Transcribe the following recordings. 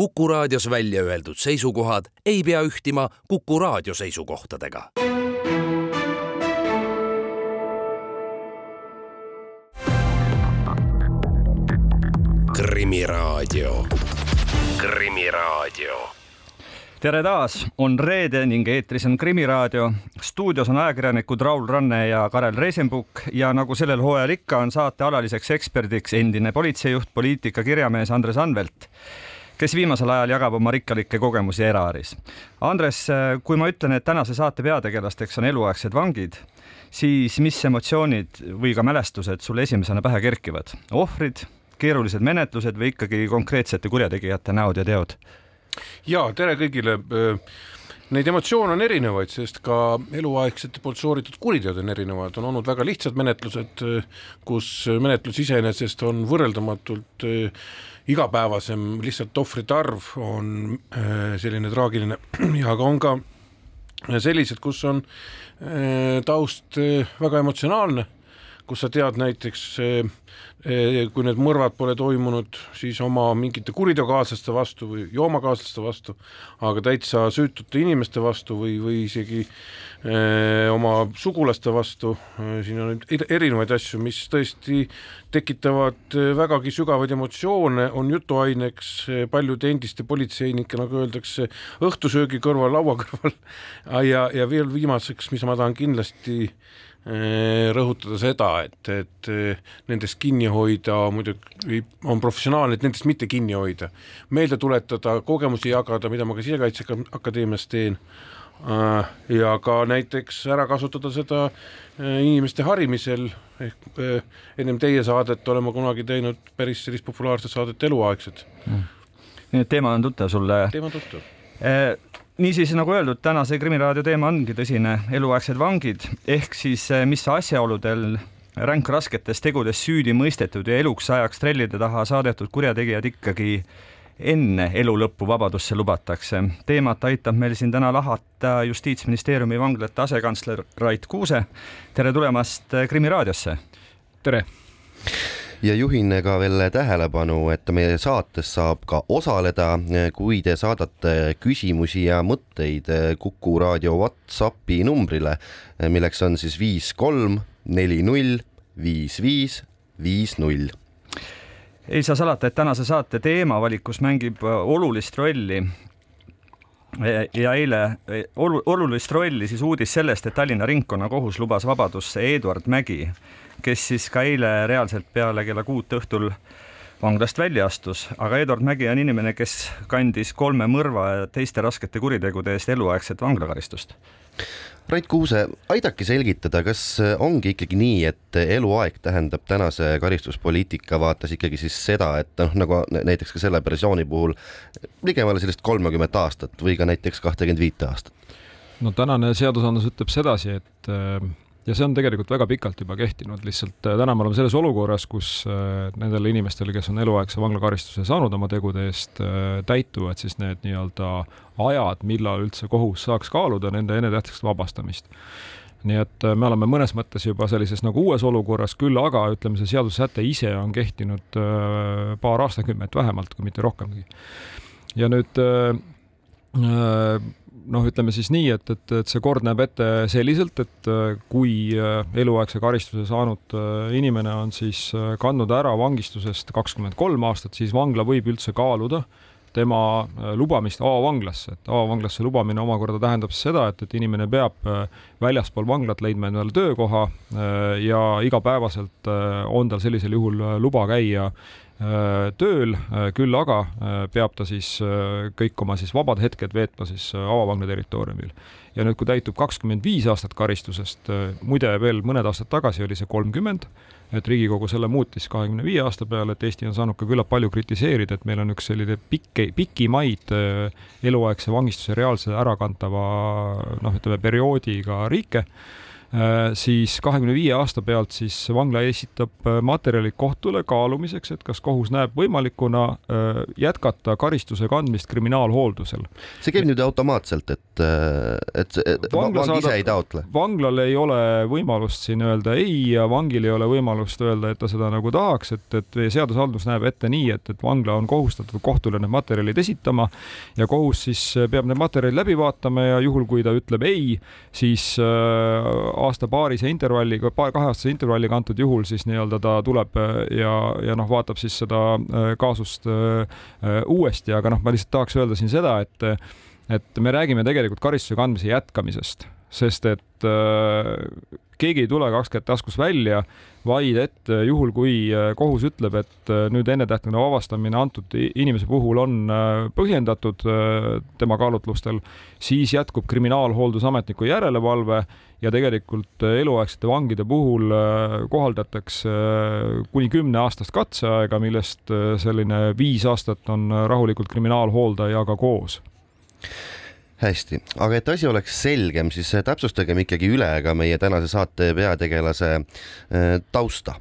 Kuku raadios välja öeldud seisukohad ei pea ühtima Kuku raadio seisukohtadega. krimiraadio, Krimiraadio tere taas, on reede ning eetris on Krimiraadio. stuudios on ajakirjanikud Raul Ranne ja Karel Reisenbuk ja nagu sellel hooajal ikka, on saate alaliseks eksperdiks endine politseijuht, poliitikakirjamees Andres Anvelt, kes viimasel ajal jagab oma rikkalikke kogemusi eraäris. Andres, kui ma ütlen, et tänase saate peategelasteks on eluaegsed vangid, siis mis emotsioonid või ka mälestused sulle esimesena pähe kerkivad? ohvrid, keerulised menetlused või ikkagi konkreetsete kurjategijate näod ja teod? ja tere kõigile. Neid emotsioone on erinevaid, sest ka eluaegsete poolt sooritatud kuriteod on erinevad, on olnud väga lihtsad menetlused, kus menetlus iseenesest on võrreldamatult igapäevasem, lihtsalt ohvrite arv on selline traagiline. Ja aga on ka sellised, kus on taust väga emotsionaalne, kus sa tead näiteks kui need mõrvad pole toimunud siis oma mingite kuriteokaaslaste vastu või joomakaaslaste vastu, aga täitsa süütute inimeste vastu või, või isegi öö, oma sugulaste vastu, siin on erinevaid asju, mis tõesti tekitavad vägagi sügavaid emotsioone, on jutuaineks paljude endiste politseinike, nagu öeldakse, õhtusöögi kõrval, laua kõrval. Ja, ja veel viimaseks, mis ma tahan kindlasti rõhutada seda, et, et äh, nendest kinni hoida muidugi on professionaalne, et nendest mitte kinni hoida, meelde tuletada, kogemusi jagada, mida ma ka Sisekaitseakadeemias teen äh, ja ka näiteks ära kasutada seda inimeste harimisel, ehk ennem teie saadet olen ma kunagi teinud päris sellist populaarset saadet Eluaegsed. Mm.. nii et teema on tuttav sulle? teema on tuttav niisiis, nagu öeldud, tänase Krimiraadio teema ongi tõsine eluaegsed vangid ehk siis eh, mis asjaoludel ränkrasketes tegudes süüdi mõistetud ja eluks ajaks trellide taha saadetud kurjategijad ikkagi enne elu lõppu vabadusse lubatakse. teemat aitab meil siin täna lahata Justiitsministeeriumi vanglate asekantsler Rait Kuuse. tere tulemast Krimiraadiosse. tere ja juhin ka veel tähelepanu, et meie saates saab ka osaleda, kui te saadate küsimusi ja mõtteid Kuku raadio Whatsappi numbrile, milleks on siis viis kolm neli null viis viis viis null. Ei saa salata, et tänase saate teemavalikus mängib olulist rolli ja eile olulist rolli siis uudis sellest, et Tallinna Ringkonnakohus lubas vabadusse Eduard Mägi kes siis ka eile reaalselt peale kella kuut õhtul vanglast välja astus, aga Eduard Mägi on inimene, kes kandis kolme mõrva ja teiste raskete kuritegude eest eluaegset vanglakaristust. Rait Kuuse, aidake selgitada, kas ongi ikkagi nii, et eluaeg tähendab tänase karistuspoliitika vaates ikkagi siis seda, et noh, nagu näiteks ka selle versiooni puhul ligemale sellist kolmekümmet aastat või ka näiteks kahtekümmet viite aastat? no tänane seadusandlus ütleb sedasi, et ja see on tegelikult väga pikalt juba kehtinud, lihtsalt äh, täna me oleme selles olukorras, kus äh, nendel inimestel, kes on eluaegse vanglakaristuse saanud oma tegude eest, äh, täituvad siis need nii-öelda ajad, millal üldse kohus saaks kaaluda nende ennetähtsaks vabastamist nii et me oleme mõnes mõttes juba sellises nagu uues olukorras, küll aga ütleme, see seadusesäte ise on kehtinud paar aastakümmet vähemalt, kui mitte rohkemgi. ja nüüd noh, ütleme siis nii, et, et, et see kord näeb ette selliselt, et äh, kui äh, eluaegse karistuse saanud äh, inimene on siis kandnud ära vangistusest kakskümmend kolm aastat, siis vangla võib üldse kaaluda tema lubamist avavanglasse, et avavanglasse lubamine omakorda tähendab seda, et, et inimene peab väljaspool vanglat leidma endale töökoha ja igapäevaselt on tal sellisel juhul luba käia tööl, äh, küll aga äh, peab ta siis kõik oma siis vabad hetked veetma siis avavangla territooriumil. ja nüüd, kui täitub kakskümmend viis aastat karistusest, muide veel mõned aastad tagasi oli see kolmkümmend, et Riigikogu selle muutis kahekümne viie aasta peale, et Eesti on saanud ka küllap palju kritiseerida, et meil on üks selline pikk, pikimaid eluaegse vangistuse reaalse ärakantava noh, ütleme perioodiga riike siis kahekümne viie aasta pealt siis vangla esitab materjalid kohtule kaalumiseks, et kas kohus näeb võimalikuna jätkata karistuse kandmist kriminaalhooldusel. see käib nüüd automaatselt, et, et, et vangla vang ise ei taotle? vanglal ei ole võimalust siin öelda ei ja vangil ei ole võimalust öelda, et ta seda nagu tahaks, et, et seadusandlus näeb ette nii, et, et vangla on kohustatud kohtule need materjalid esitama ja kohus siis peab need materjalid läbi vaatama ja juhul, kui ta ütleb ei, siis aasta-paarise intervalliga, paar, kaheaastase intervalliga antud juhul siis nii-öelda ta tuleb äh, ja, ja noh, vaatab siis seda äh, kaasust äh, uuesti, aga noh, ma lihtsalt tahaks öelda siin seda, et et me räägime tegelikult karistuse kandmise jätkamisest, sest et äh, keegi ei tule kaks kätt taskus välja, vaid et juhul, kui kohus ütleb, et nüüd ennetähtaegne vabastamine antud inimese puhul on põhjendatud tema kaalutlustel, siis jätkub kriminaalhooldusametniku järelevalve ja tegelikult äh, eluaegsete vangide puhul äh, kohaldatakse äh, kuni kümneaastast katseaega, millest selline viis aastat on rahulikult kriminaalhooldajaga koos hästi, aga et asi oleks selgem, siis täpsustagem ikkagi üle ka meie tänase saate peategelase tausta.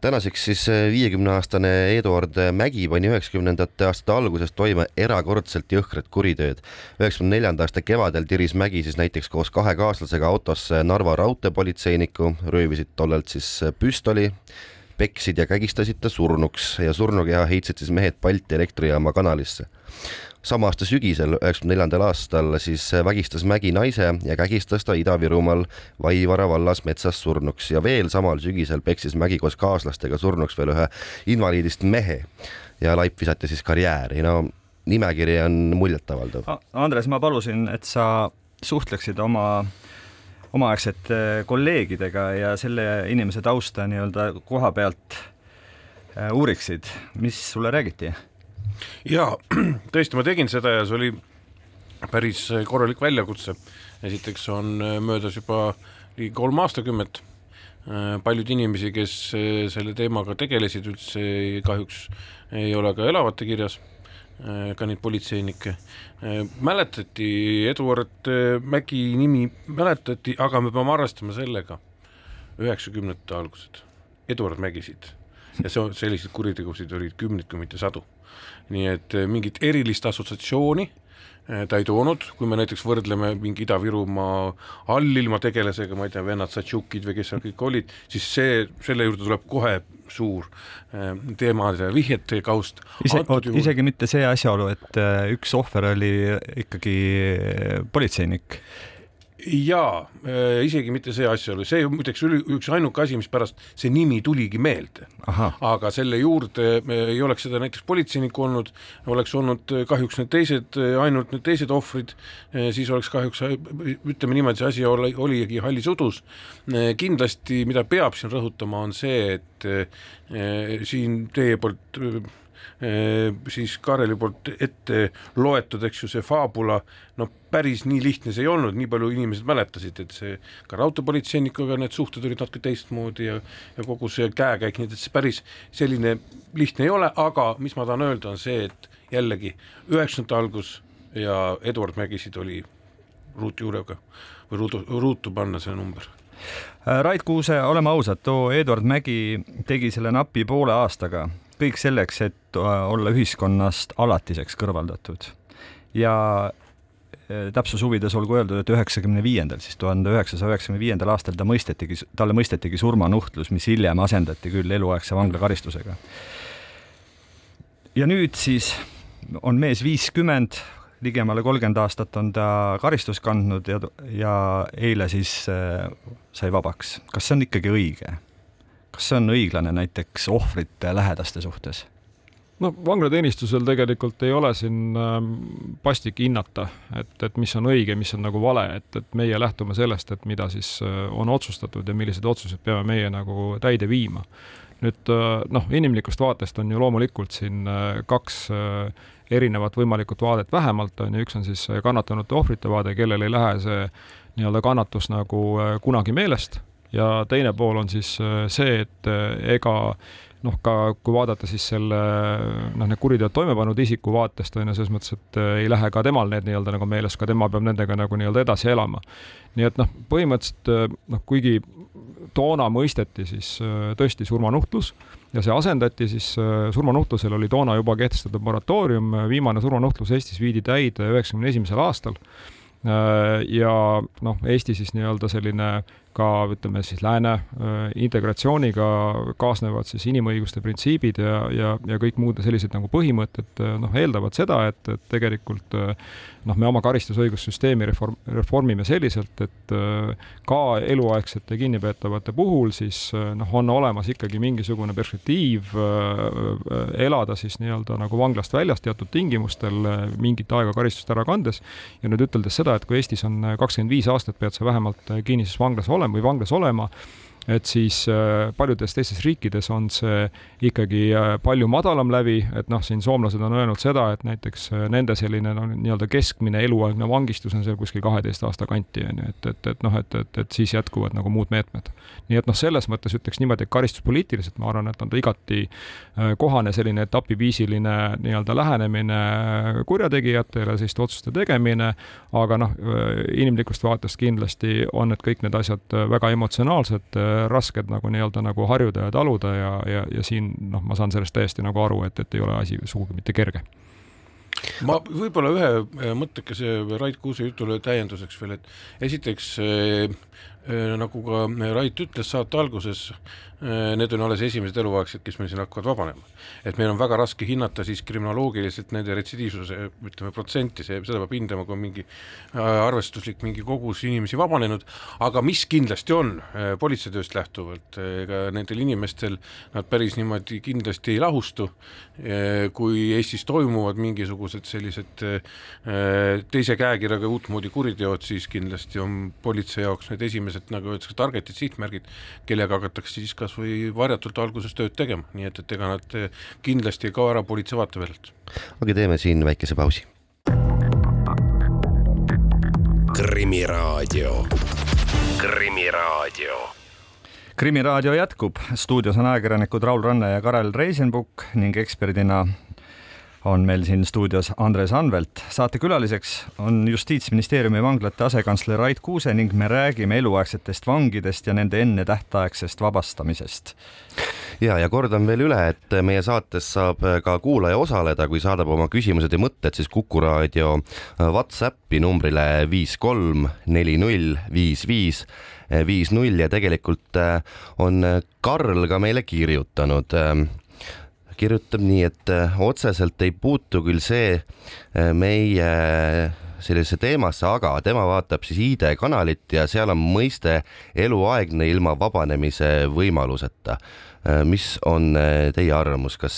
Tänaseks siis eh, viiekümneaastane Eduard Mägi pani üheksakümnendate aastate alguses toime erakordselt jõhkrat kuritööd. üheksakümne neljanda aasta kevadel tiris Mägi siis näiteks koos kahe kaaslasega autosse Narva raudteepolitseiniku, röövisid tollelt siis püstoli, peksid ja kägistasid ta surnuks ja surnukeha heitsid siis mehed Balti elektrijaama kanalisse sama aasta sügisel, üheksakümne neljandal aastal siis vägistas Mägi naise ja kägistas ta Ida-Virumaal Vaivara vallas metsas surnuks. Ja veel samal sügisel peksis Mägi koos kaaslastega surnuks veel ühe invaliidist mehe ja laip visati siis karjääri, no nimekiri on muljetavaldav. Andres, ma palusin, et sa suhtleksid oma omaaegsete kolleegidega ja selle inimese tausta nii-öelda koha pealt äh, uuriksid, mis sulle räägiti jaa, tõesti, ma tegin seda ja see oli päris korralik väljakutse. esiteks on äh, möödas juba ligi kolm aastakümmet. Äh, paljud inimesi, kes äh, selle teemaga tegelesid, üldse kahjuks ei ole ka elavate kirjas, ka neid politseinikke. mäletati, Eduard Mägi nimi mäletati, aga me peame arvestama sellega, üheksakümnendate algused, Eduard Mägisid ja see, selliseid kuritegusid oli kümneid, kui mitte sadu. Nii et eh, mingit erilist assotsiatsiooni eh, ta ei toonud, kui me näiteks võrdleme mingi Ida-Virumaa allilma tegelasega, ma ei tea, vennad Satšukid või kes seal kõik olid, siis see, selle juurde tuleb kohe suur eh, teemade vihjete kaust. ise, juhul... isegi mitte see asjaolu, et üks ohver oli ikkagi politseinik jaa äh,, isegi mitte see asjaolu, see muideks oli üks ainuke asi, mispärast see nimi tuligi meelde. aga selle juurde äh, ei oleks seda näiteks politseinikku olnud, oleks olnud äh, kahjuks need teised, ainult need teised ohvrid, siis oleks kahjuks, ütleme niimoodi, see asi oli, oligi hallis udus. kindlasti, mida peab siin rõhutama, on see, et siin teie poolt siis Kaareli poolt ette loetud, eks ju, see faabula, no päris nii lihtne see ei olnud, nii palju inimesed mäletasid, et see ka raudteepolitseinikuga need suhted olid natuke teistmoodi ja ja kogu see käekäik, nii et see päris selline lihtne ei ole, aga mis ma tahan öelda, on see, et jällegi üheksakümnendate algus ja Eduard Mägisid oli ruutjuurega või ruutu, ruutu panna see number. Rait Kuuse, oleme ausad, too Eduard Mägi tegi selle napi poole aastaga kõik selleks, et äh, olla ühiskonnast alatiseks kõrvaldatud. ja äh, täpsuse huvides olgu öeldud, et üheksakümne viiendal, siis tuhande üheksasaja üheksakümne viiendal aastal ta mõistetigi, talle mõistetigi surmanuhtlus, mis hiljem asendati küll eluaegse vanglakaristusega. ja nüüd siis on mees viiskümmend, ligemale kolmkümmend aastat on ta karistust kandnud ja, ja eile siis äh, sai vabaks. kas see on ikkagi õige? Kas see on õiglane näiteks ohvrite lähedaste suhtes? no vanglateenistusel tegelikult ei ole siin ähm, pastik hinnata, et, et mis on õige, mis on nagu vale, et, et meie lähtume sellest, et mida siis äh, on otsustatud ja millised otsused peame meie nagu täide viima. nüüd äh, noh, inimlikust vaatest on ju loomulikult siin äh, kaks erinevat võimalikut vaadet vähemalt on ju, üks on siis kannatanute ohvrite vaade, kellel ei lähe see nii-öelda kannatus nagu kunagi meelest ja teine pool on siis äh, see, et äh, ega noh, ka kui vaadata siis selle noh, need kuriteod toime pannud isiku vaatest on ju selles mõttes, et äh, ei lähe ka temal need nii-öelda nagu meeles, ka tema peab nendega nagu nii-öelda edasi elama. nii et noh, põhimõtteliselt noh, kuigi toona mõisteti siis tõesti surmanuhtlus ja see asendati siis surmanuhtlusel oli toona juba kehtestatud moratoorium, viimane surmanuhtlus Eestis viidi täide üheksakümne esimesel aastal ja noh, Eesti siis nii-öelda selline ka ütleme siis lääne äh, integratsiooniga kaasnevad siis inimõiguste printsiibid ja, ja, ja kõik muud sellised nagu põhimõtted äh, noh, eeldavad seda, et, et tegelikult äh, noh, me oma karistusõigussüsteemi reform, reformime selliselt, et ka eluaegsete kinnipeetavate puhul siis noh, on olemas ikkagi mingisugune perspektiiv elada siis nii-öelda nagu vanglast väljas teatud tingimustel mingit aega karistust ära kandes. ja nüüd üteldes seda, et kui Eestis on kakskümmend viis aastat, pead sa vähemalt kinnises vanglas olema, olema või vanglas olema et siis äh, paljudes teistes riikides on see ikkagi äh, palju madalam lävi, et noh, siin soomlased on öelnud seda, et näiteks äh, nende selline no nii-öelda keskmine eluaegne vangistus on seal kuskil kaheteist aasta kanti, on ju, et, et, et noh, et, et, et siis jätkuvad nagu muud meetmed. nii et noh, selles mõttes ütleks niimoodi, et karistuspoliitiliselt ma arvan, et on ta igati kohane selline etapiviisiline nii-öelda lähenemine kurjategijatele, selliste otsuste tegemine, aga noh, inimlikust vaatest kindlasti on need kõik need asjad väga emotsionaalsed rasked nagu nii-öelda nagu harjuda ja taluda ja, ja, ja siin noh, ma saan sellest täiesti nagu aru, et, et ei ole asi sugugi mitte kerge. Ma võib-olla ühe äh, mõttekese Rait Kuuse jutule täienduseks veel, et esiteks äh, nagu ka Rait ütles saate alguses, need on alles esimesed eluaegsed, kes meil siin hakkavad vabanema. et meil on väga raske hinnata siis kriminoloogiliselt nende retsidiivsuse, ütleme protsenti, see, seda peab hindama, kui on mingi arvestuslik mingi kogus inimesi vabanenud, aga mis kindlasti on politseitööst lähtuvalt, ega nendel inimestel nad päris niimoodi kindlasti ei lahustu, kui Eestis toimuvad mingisugused sellised äh, teise käekirjaga uutmoodi kuriteod, siis kindlasti on politsei jaoks need esimesed, nagu öeldakse, targetid, sihtmärgid, kellega hakatakse siis kas või varjatult alguses tööd tegema, nii et, et ega nad äh, kindlasti ei kao ära politsei vaateväljalt. aga teeme siin väikese pausi. krimiraadio, Krimiraadio krimiraadio jätkub, stuudios on ajakirjanikud Raul Ranne ja Karel Reisenbuk ning eksperdina on meil siin stuudios Andres Anvelt. saatekülaliseks on Justiitsministeeriumi vanglate asekantsler Rait Kuuse ning me räägime eluaegsetest vangidest ja nende ennetähtaegsest vabastamisest. ja, ja kordan veel üle, et meie saates saab ka kuulaja osaleda, kui saadab oma küsimused ja mõtted siis Kuku raadio Whatsappi numbrile viis kolm neli null viis viis viis null ja tegelikult on Karl ka meile kirjutanud kirjutab nii, et äh, otseselt ei puutu küll see äh, meie sellisesse teemasse, aga tema vaatab siis ID-kanalit ja seal on mõiste eluaegne ilma vabanemise võimaluseta. Äh, mis on teie arvamus, kas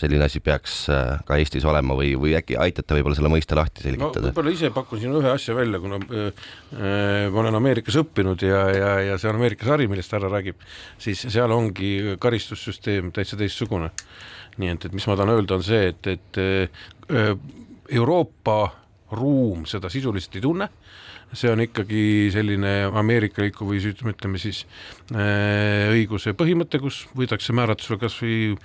selline asi peaks ka Eestis olema või, või äkki aitate võib-olla selle mõiste lahti selgitada? no võib-olla ise pakun siin ühe asja välja, kuna äh, ma olen Ameerikas õppinud ja, ja, ja see on Ameerika sari, millest härra räägib, siis seal ongi karistussüsteem täitsa teistsugune nii et, et mis ma tahan öelda, on see, et, et äh, Euroopa ruum seda sisuliselt ei tunne, see on ikkagi selline ameerikaliku või ütleme siis äh, õiguse põhimõte, kus võidakse määrata sulle kas või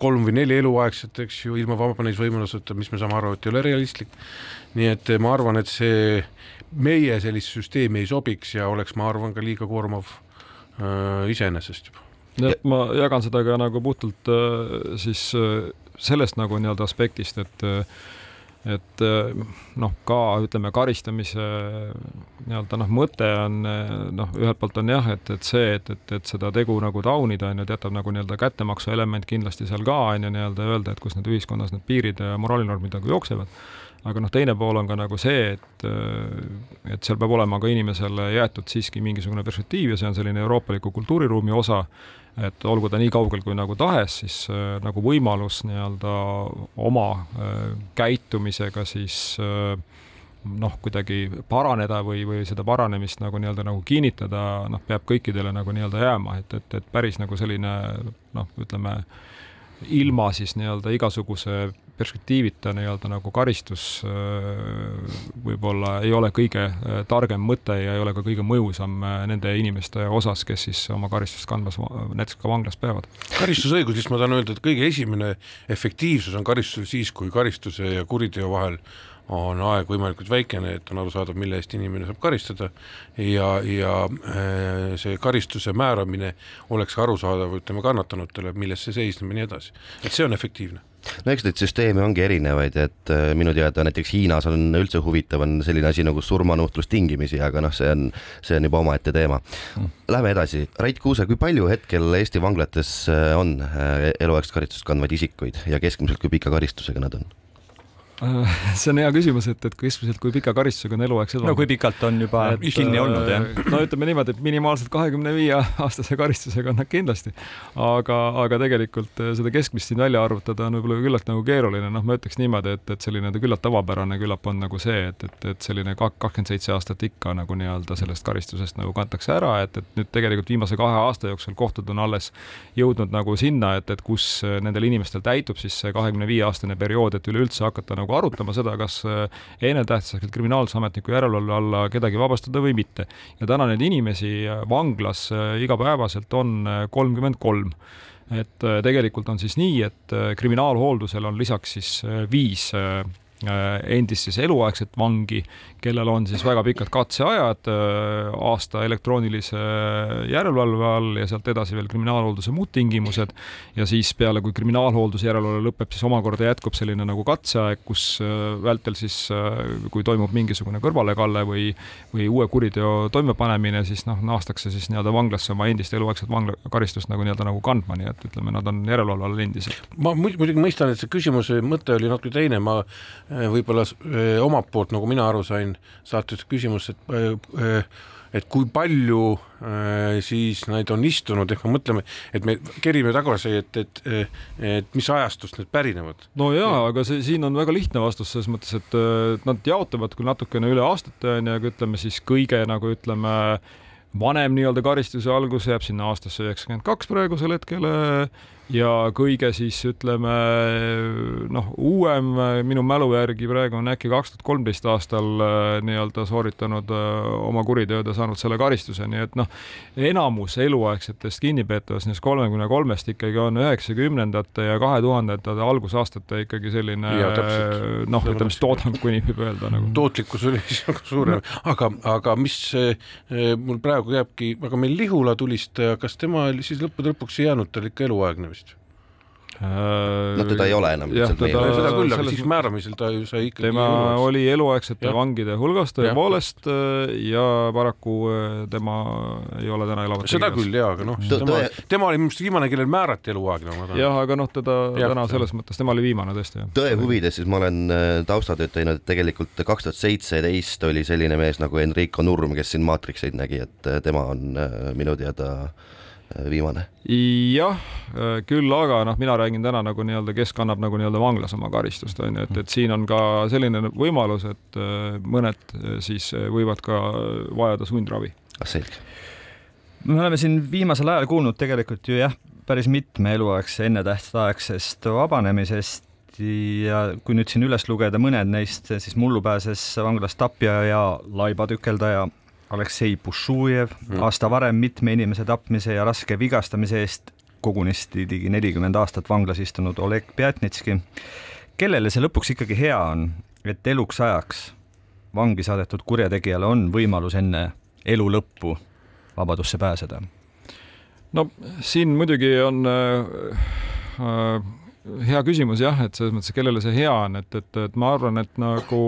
kolm või neli eluaegset, eks ju, ilma vabanemisvõimaluseta, mis me saame aru, et ei ole realistlik. nii et ma arvan, et see meie sellist süsteemi ei sobiks ja oleks, ma arvan, ka liiga koormav äh, iseenesest juba nii et ma jagan seda ka nagu puhtalt äh, siis äh, sellest nagu nii-öelda aspektist, et et noh, ka ütleme, karistamise nii-öelda noh, mõte on noh, ühelt poolt on jah, et, et see, et, et, et seda tegu nagu taunida, on ju, et jätab nagu nii-öelda kättemaksu element kindlasti seal ka, on ju, nii-öelda öelda, et kus need ühiskonnas need piirid ja moraalinormid nagu jooksevad. Aga noh, teine pool on ka nagu see, et, et seal peab olema ka inimesele jäetud siiski mingisugune perspektiiv ja see on selline euroopaliku kultuuriruumi osa, et olgu ta nii kaugel kui nagu tahes, siis äh, nagu võimalus nii-öelda oma äh, käitumisega siis äh, noh, kuidagi paraneda või, või seda paranemist nagu nii-öelda nagu kinnitada, noh, peab kõikidele nagu nii-öelda jääma, et, et, et päris nagu selline noh, ütleme ilma siis nii-öelda igasuguse perspektiivita nii-öelda nagu karistus võib-olla ei ole kõige targem mõte ja ei ole ka kõige mõjusam nende inimeste osas, kes siis oma karistust kandmas näiteks ka vanglas peavad. karistusõigusest ma tahan öelda, et kõige esimene efektiivsus on karistusel siis, kui karistuse ja kuriteo vahel on aeg võimalikult väikene, et on arusaadav, mille eest inimene saab karistada ja, ja äh, see karistuse määramine oleks arusaadav, ütleme, kannatanutele, milles see seisneb ja nii edasi. et see on efektiivne no eks neid süsteeme ongi erinevaid, et äh, minu teada näiteks Hiinas on üldse huvitav, on selline asi nagu surmanuhtlus tingimisi, aga noh, see on, see on juba omaette teema. Läheme edasi, Rait Kuuse, kui palju hetkel Eesti vanglates äh, on eluaegset karistust kandvaid isikuid ja keskmiselt kui pika karistusega nad on? Äh, see on hea küsimus, et, et keskmiselt kui pika karistusega on eluaegsed no kui pikalt on juba et, kinni olnud, jah? Äh, no ütleme niimoodi, et minimaalselt kahekümne viie aastase karistusega on nad kindlasti. aga, aga tegelikult äh, seda keskmist siin välja arvutada on võib-olla küllalt nagu keeruline, noh, ma ütleks niimoodi, et, et selline küllalt tavapärane küllap on nagu see, et, et, et selline kakskümmend seitse aastat ikka nagu nii-öelda sellest karistusest nagu kantakse ära, et, et nüüd tegelikult viimase kahe aasta jooksul kohtud on alles jõudnud nagu sinna, et, et kus nendel inimestel täitub siis see kahekümne viie aastane periood, et üleüldse hakata nagu arutama seda, kas äh, ennetähtsalt kriminaalsametniku järelevalve alla kedagi vabastada või mitte. ja täna neid inimesi äh, vanglas äh, igapäevaselt on kolmkümmend kolm et tegelikult on siis nii, et kriminaalhooldusel on lisaks siis viis endist siis eluaegset vangi, kellel on siis väga pikad katseajad, äh, aasta elektroonilise järelevalve all ja sealt edasi veel kriminaalhoolduse muud tingimused. ja siis peale, kui kriminaalhoolduse järelevalve lõpeb, siis omakorda jätkub selline nagu katseaeg, kus äh, vältel siis, äh, kui toimub mingisugune kõrvalekalle või, või uue kuriteo toimepanemine, siis noh, naastakse siis nii-öelda vanglasse oma endist eluaegset vanglakaristust nagu nii-öelda nagu kandma, nii et ütleme, nad on järelevalve all endiselt. ma muidugi mõistan, et see küsimuse mõte oli natuke teine, ma võib-olla omalt poolt, nagu mina aru sain, saates küsimus, et äh, äh, et kui palju äh, siis neid on istunud, ehk me mõtleme, et me kerime tagasi, et, et, et mis ajastust need pärinevad. no jaa, aga see siin on väga lihtne vastus selles mõttes, et nad jaotavad küll natukene üle aastate onju, aga ütleme siis kõige nagu ütleme vanem nii-öelda karistuse algus jääb sinna aastasse üheksakümmend kaks praegusel hetkel ja kõige siis ütleme noh, uuem minu mälu järgi praegu on äkki kaks tuhat kolmteist aastal äh, nii-öelda sooritanud äh, oma kuriteod ja saanud selle karistuse, nii et noh, enamus eluaegsetest kinnipeetavatest neist kolmekümne kolmest ikkagi on üheksakümnendate ja kahe tuhandete algusaastate ikkagi selline noh, ütleme siis toodang, kui nii võib öelda nagu. tootlikkus oli nagu suurem, aga, aga mis äh, mul praegu jääbki, aga meil Lihula tulistaja, kas tema siis lõppude lõpuks ei jäänud tal ikka eluaegne vist? no teda ei ole enam. jah, teda, seda küll, aga siis määramisel ta ju sai ikkagi tema eluaegse. oli eluaegsete ja. vangide hulgas tõepoolest ja. Äh, ja paraku äh, tema ei ole täna elavat seda kirjas. küll jaa, aga noh, tema, tema oli minu arust viimane, kellel määrati eluaegne. jah, aga noh, teda ja, täna selles mõttes, tema oli viimane tõesti. tõe huvides siis ma olen taustatööd teinud, et tegelikult kaks tuhat seitseteist oli selline mees nagu Enrico Nurm, kes siin Maatrikseid nägi, et tema on minu teada Äh, viimane. jah, äh, küll aga noh, mina räägin täna nagu nii-öelda, kes kannab nagu nii-öelda vanglas oma karistust, on ju, et, et siin on ka selline võimalus, et äh, mõned siis võivad ka vajada sundravi. selge. me oleme siin viimasel ajal kuulnud tegelikult ju jah, päris mitme eluaegse ennetähtaegsest vabanemisest ja kui nüüd siin üles lugeda mõned neist, siis mullu pääses vanglast tapja ja laibatükeldaja Aleksei Pušujev mm., aasta varem mitme inimese tapmise ja raske vigastamise eest kogunisti ligi nelikümmend aastat vanglas istunud Oleg Pjatnitski. kellele see lõpuks ikkagi hea on, et eluks ajaks vangi saadetud kurjategijale on võimalus enne elu lõppu vabadusse pääseda? no siin muidugi on äh, äh hea küsimus jah, et selles mõttes, kellele see hea on, et, et, et ma arvan, et nagu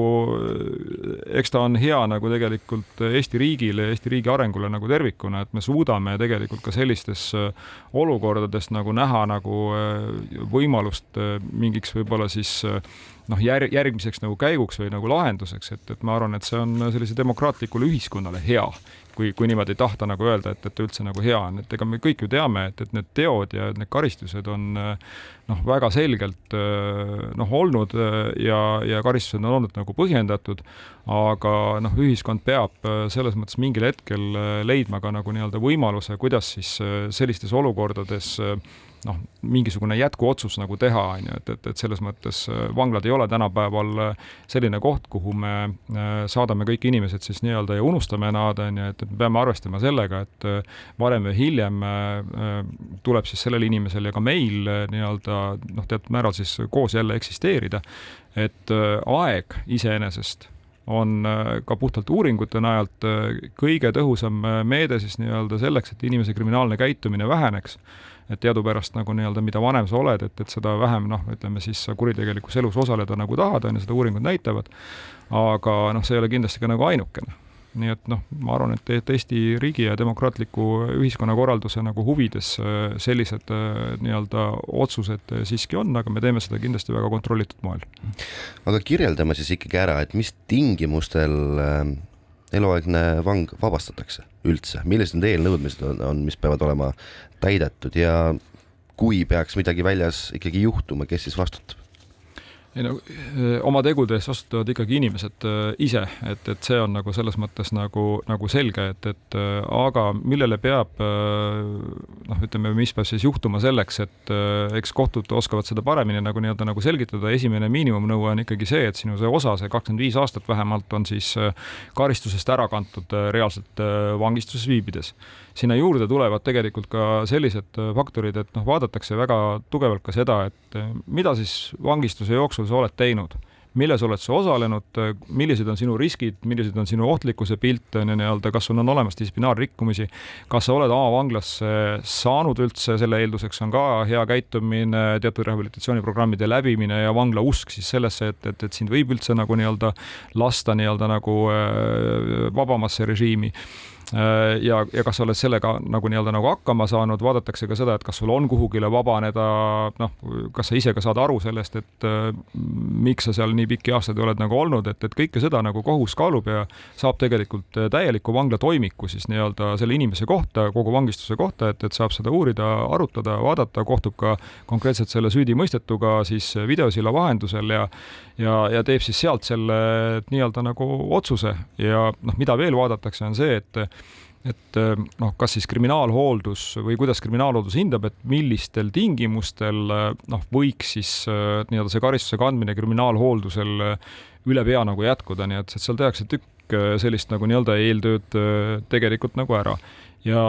eks ta on hea nagu tegelikult Eesti riigile ja Eesti riigi arengule nagu tervikuna, et me suudame tegelikult ka sellistes äh, olukordades nagu näha nagu äh, võimalust äh, mingiks võib-olla siis noh, jär-, järgmiseks nagu käiguks või nagu lahenduseks, et, et ma arvan, et see on sellise demokraatlikule ühiskonnale hea kui, kui niimoodi tahta nagu öelda, et, et üldse nagu hea on, et ega me kõik ju teame, et, et need teod ja need karistused on noh, väga selgelt noh, olnud ja, ja karistused on olnud nagu põhjendatud, aga noh, ühiskond peab selles mõttes mingil hetkel leidma ka nagu nii-öelda võimaluse, kuidas siis sellistes olukordades noh, mingisugune jätkuotsus nagu teha, on ju, et, et, et selles mõttes vanglad ei ole tänapäeval selline koht, kuhu me saadame kõik inimesed siis nii-öelda ja unustame nad, on ju, et, me peame arvestama sellega, et varem või hiljem tuleb siis sellel inimesel ja ka meil nii-öelda noh, teatud määral siis koos jälle eksisteerida, et aeg iseenesest on äh, ka puhtalt uuringute najalt äh, kõige tõhusam äh, meede siis nii-öelda selleks, et inimese kriminaalne käitumine väheneks. Et teadupärast nagu nii-öelda, mida vanem sa oled, et, et seda vähem noh, ütleme siis sa kuritegelikus elus osaleda nagu tahad, on ju, seda uuringud näitavad, aga noh, see ei ole kindlasti ka nagu ainukene nii et noh, ma arvan, et, Eesti riigi ja demokraatliku ühiskonnakorralduse nagu huvides äh, sellised äh, nii-öelda otsused äh, siiski on, aga me teeme seda kindlasti väga kontrollitud moel. aga kirjeldame siis ikkagi ära, et mis tingimustel eluaegne vang vabastatakse üldse, millised need eelnõudmised on, on, mis peavad olema täidetud ja kui peaks midagi väljas ikkagi juhtuma, kes siis vastutab? Ei no oma tegude eest vastutavad ikkagi inimesed ise, et, et see on nagu selles mõttes nagu, nagu selge, et, et aga millele peab noh, ütleme, mis peab siis juhtuma selleks, et eks kohtud oskavad seda paremini nagu nii-öelda nagu selgitada, esimene miinimumnõue on ikkagi see, et sinu see osa, see kakskümmend viis aastat vähemalt on siis karistusest ära kantud reaalselt vangistuses viibides sinna juurde tulevad tegelikult ka sellised äh, faktorid, et noh, vaadatakse väga tugevalt ka seda, et äh, mida siis vangistuse jooksul sa oled teinud? Milles oled sa osalenud, äh, millised on sinu riskid, millised on sinu ohtlikkuse pilt, nii-öelda, kas sul on olemas distsiplinaarrikkumisi, kas sa oled avavanglasse saanud üldse, selle eelduseks on ka hea käitumine, teatud rehabilitatsiooniprogrammide läbimine ja vangla usk siis sellesse, et, et, et sind võib üldse nagu nii-öelda lasta nii-öelda nagu vabamasse režiimi ja, ja kas sa oled sellega nagu nii-öelda nagu hakkama saanud, vaadatakse ka seda, et kas sul on kuhugile vabaneda, noh, kas sa ise ka saad aru sellest, et äh, miks sa seal nii pikki aastaid oled nagu olnud, et, et kõike seda nagu kohus kaalub ja saab tegelikult äh, täieliku vangla toimiku siis nii-öelda selle inimese kohta, kogu vangistuse kohta, et, et saab seda uurida, arutada, vaadata, kohtub ka konkreetselt selle süüdimõistetuga siis videosilla vahendusel ja ja, ja teeb siis sealt selle nii-öelda nagu otsuse. Ja noh, mida veel vaadatakse, on see, et et noh, kas siis kriminaalhooldus või kuidas kriminaalhooldus hindab, et millistel tingimustel noh, võiks siis nii-öelda see karistuse kandmine kriminaalhooldusel üle pea nagu jätkuda, nii et seal tehakse tükk sellist nagu nii-öelda eeltööd tegelikult nagu ära. Ja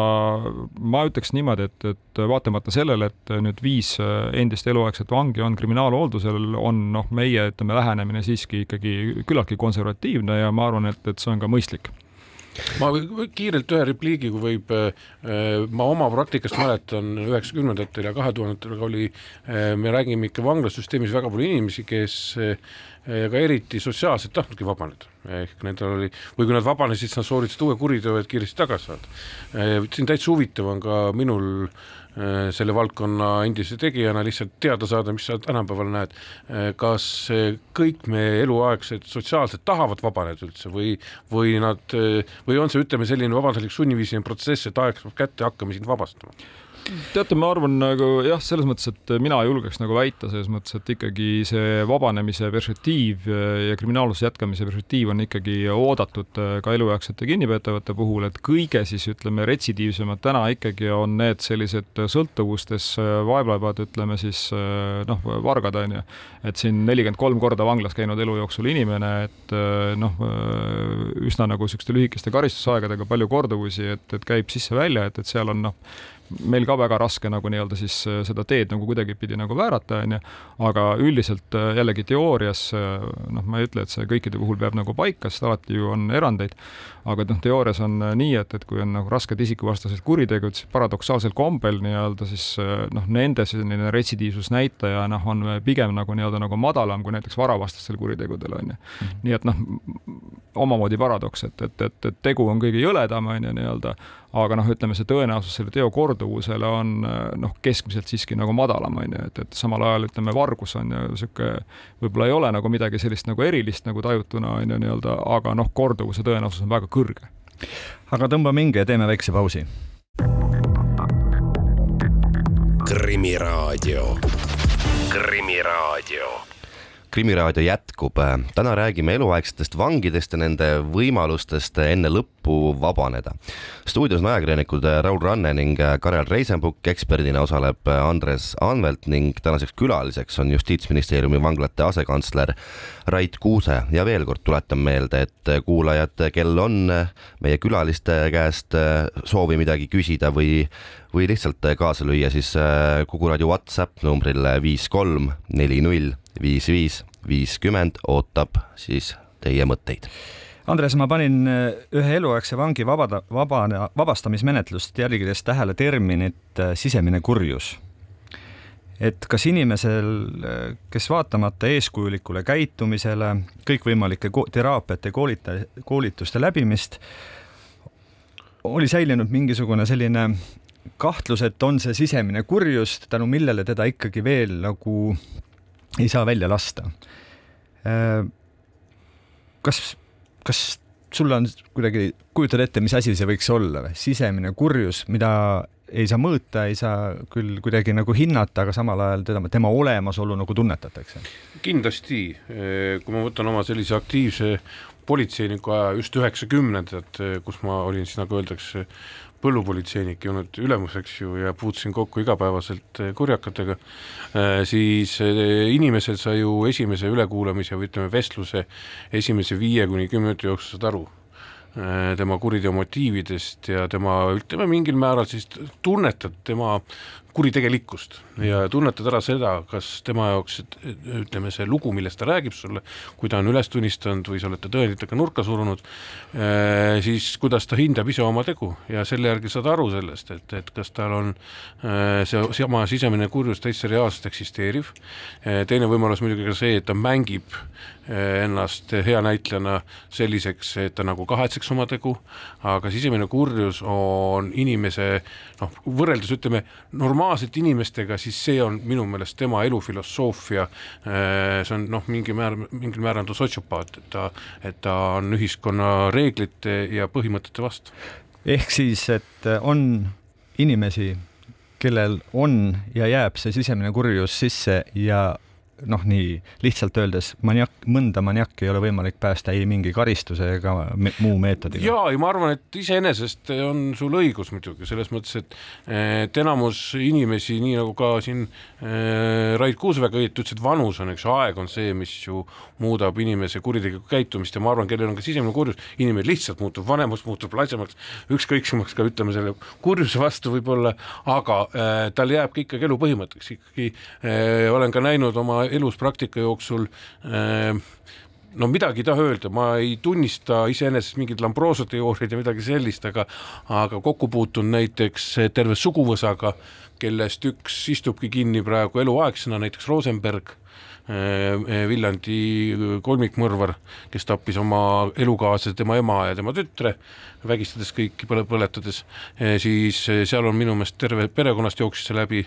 ma ütleks niimoodi, et, et vaatamata sellele, et nüüd viis endist eluaegset vangi on kriminaalhooldusel, on noh, meie ütleme, lähenemine siiski ikkagi küllaltki konservatiivne ja ma arvan, et, et see on ka mõistlik ma kiirelt ühe repliigi, kui võib, ma oma praktikast mäletan üheksakümnendatel ja kahe tuhandetel oli, me räägime ikka vanglasüsteemis väga palju inimesi, kes ka eriti sotsiaalselt tahtnudki vabaneda, ehk nendel oli, või kui nad vabanesid, siis nad sooritasid uue kuriteo, et kiiresti tagasi saada. siin täitsa huvitav on ka minul äh, selle valdkonna endise tegijana lihtsalt teada saada, mis sa tänapäeval näed. Äh, kas kõik meie eluaegsed sotsiaalselt tahavad vabaneda üldse või, või nad, äh, või on see, ütleme, selline vabatahtlik sunniviisiline protsess, et aeg saab kätte, hakkame sind vabastama? Teate, ma arvan nagu jah, selles mõttes, et mina julgeks nagu väita selles mõttes, et ikkagi see vabanemise perspektiiv ja kriminaalsuse jätkamise perspektiiv on ikkagi oodatud äh, ka eluaegsete kinnipeetavate puhul, et kõige siis ütleme, retsidiivsemad täna ikkagi on need sellised sõltuvustes äh, vaevlevad, ütleme siis äh, noh, vargad on ju, et siin nelikümmend kolm korda vanglas käinud elu jooksul inimene, et noh, üsna nagu niisuguste lühikeste karistusaegadega palju korduvusi, et, et käib sisse-välja, et, et seal on noh, meil ka väga raske nagu nii-öelda siis äh, seda teed nagu kuidagipidi nagu väärata, on ju, aga üldiselt äh, jällegi teoorias äh, noh, ma ei ütle, et see kõikide puhul peab nagu paika, sest alati ju on erandeid, aga noh, teoorias on nii, et, et kui on nagu rasked isikuvastased kuritegud, siis paradoksaalsel kombel nii-öelda siis noh, nende selline retsidiivsusnäitaja noh, on pigem nagu nii-öelda nagu madalam kui näiteks varavastastel kuritegudel, on ju. Mhm. nii et noh, omamoodi paradoks, et, et, et, et tegu on kõige jõledam, on ju, nii-öelda, aga noh, ütleme see tõenäosus selle teo korduvusele on noh, keskmiselt siiski nagu madalam, on ju, et, et samal ajal ütleme, vargus on ju niisugune, võib-olla ei ole nagu midagi sellist nagu erilist nagu tajutuna, on ju, nii-öelda, aga noh, korduvuse tõenäosus on väga kõrge. aga tõmbame hinge ja teeme väikse pausi. krimiraadio, Krimiraadio Krimiraadio jätkub. täna räägime eluaegsetest vangidest ja nende võimalustest enne lõppu vabaneda. stuudios on ajakirjanikud Raul Ranne ning Karel Reisenbuk, eksperdina osaleb Andres Anvelt ning tänaseks külaliseks on Justiitsministeeriumi vanglate asekantsler Rait Kuuse ja veel kord tuletan meelde, et kuulajad, kel on meie külaliste käest soovi midagi küsida või või lihtsalt kaasa lüüa, siis Kuku raadio Whatsapp numbril viis kolm neli null viis viis viiskümmend ootab siis teie mõtteid. Andres, ma panin äh, ühe eluaegse vangi vabada, vaba, vabastamismenetlust jälgides tähele terminit äh, sisemine kurjus. et kas inimesel, äh, kes vaatamata eeskujulikule käitumisele, kõikvõimalike teraapiate koolita-, koolituste läbimist, oli säilinud mingisugune selline kahtlus, et on see sisemine kurjus, tänu millele teda ikkagi veel nagu ei saa välja lasta. Äh, kas, kas sul on kuidagi, kujutad ette, mis asi see võiks olla või? sisemine kurjus, mida ei saa mõõta, ei saa küll kuidagi nagu hinnata, aga samal ajal teda, tema olemasolu nagu tunnetatakse. kindlasti, äh, kui ma võtan oma sellise aktiivse politseiniku aja just üheksakümnendad, kus ma olin siis nagu öeldakse, põllupolitseinik ei olnud ülemuseks ju ja puutusin kokku igapäevaselt eh, kurjakatega, eh, siis eh, inimesed sa ju esimese ülekuulamise või ütleme, vestluse esimese viie kuni kümne minuti jooksul saad aru. Tema kuriteo motiividest ja tema, ütleme mingil määral siis tunnetad tema kuritegelikkust ja tunnetad ära seda, kas tema jaoks, ütleme, see lugu, millest ta räägib sulle, kui ta on üles tunnistanud või sa oled ta tõenditega nurka surunud, eh, siis kuidas ta hindab ise oma tegu ja selle järgi saad aru sellest, et, et kas tal on eh, see sama sisemine kurjus täitsa reaalselt eksisteeriv. Eh, teine võimalus muidugi ka see, et ta mängib ennast hea näitlejana selliseks, et ta nagu kahetseks oma tegu, aga sisemine kurjus on inimese noh, võrreldes ütleme normaalse normaalsete inimestega, siis see on minu meelest tema elufilosoofia, äh, see on noh, mingi määr, mingil määral ta sotsiopaat, et ta, et ta on ühiskonna reeglite ja põhimõtete vastu. ehk siis, et on inimesi, kellel on ja jääb see sisemine kurjus sisse ja noh, nii lihtsalt öeldes maniak, mõnda maniakki ei ole võimalik päästa ei mingi karistuse ega me, muu meetodiga. ja, ja ma arvan, et iseenesest on sul õigus muidugi selles mõttes, et et enamus inimesi, nii nagu ka siin äh, Rait Kuus väga õieti ütles, et vanus on, eks aeg on see, mis ju muudab inimese kuritegelikku käitumist ja ma arvan, kellel on ka sisemine kurjus, inimene lihtsalt muutub vanemaks, muutub lasemaks, ükskõiksemaks ka ütleme selle kurjuse vastu võib-olla, aga äh, tal jääb ka ikkagi elu põhimõtteks, ikkagi äh, olen ka näinud oma elus praktika jooksul äh, no midagi ei taha öelda, ma ei tunnista iseenesest mingeid Lambrooso teooriaid ja midagi sellist, aga aga kokku puutunud näiteks terve suguvõsaga, kellest üks istubki kinni praegu eluaegsena, näiteks Rosenberg äh, Viljandi kolmikmõrvar, kes tappis oma elukaaslase, tema ema ja tema tütre, vägistades kõiki, põle-, põletades, äh, siis seal on minu meelest terve perekonnast jooksis see läbi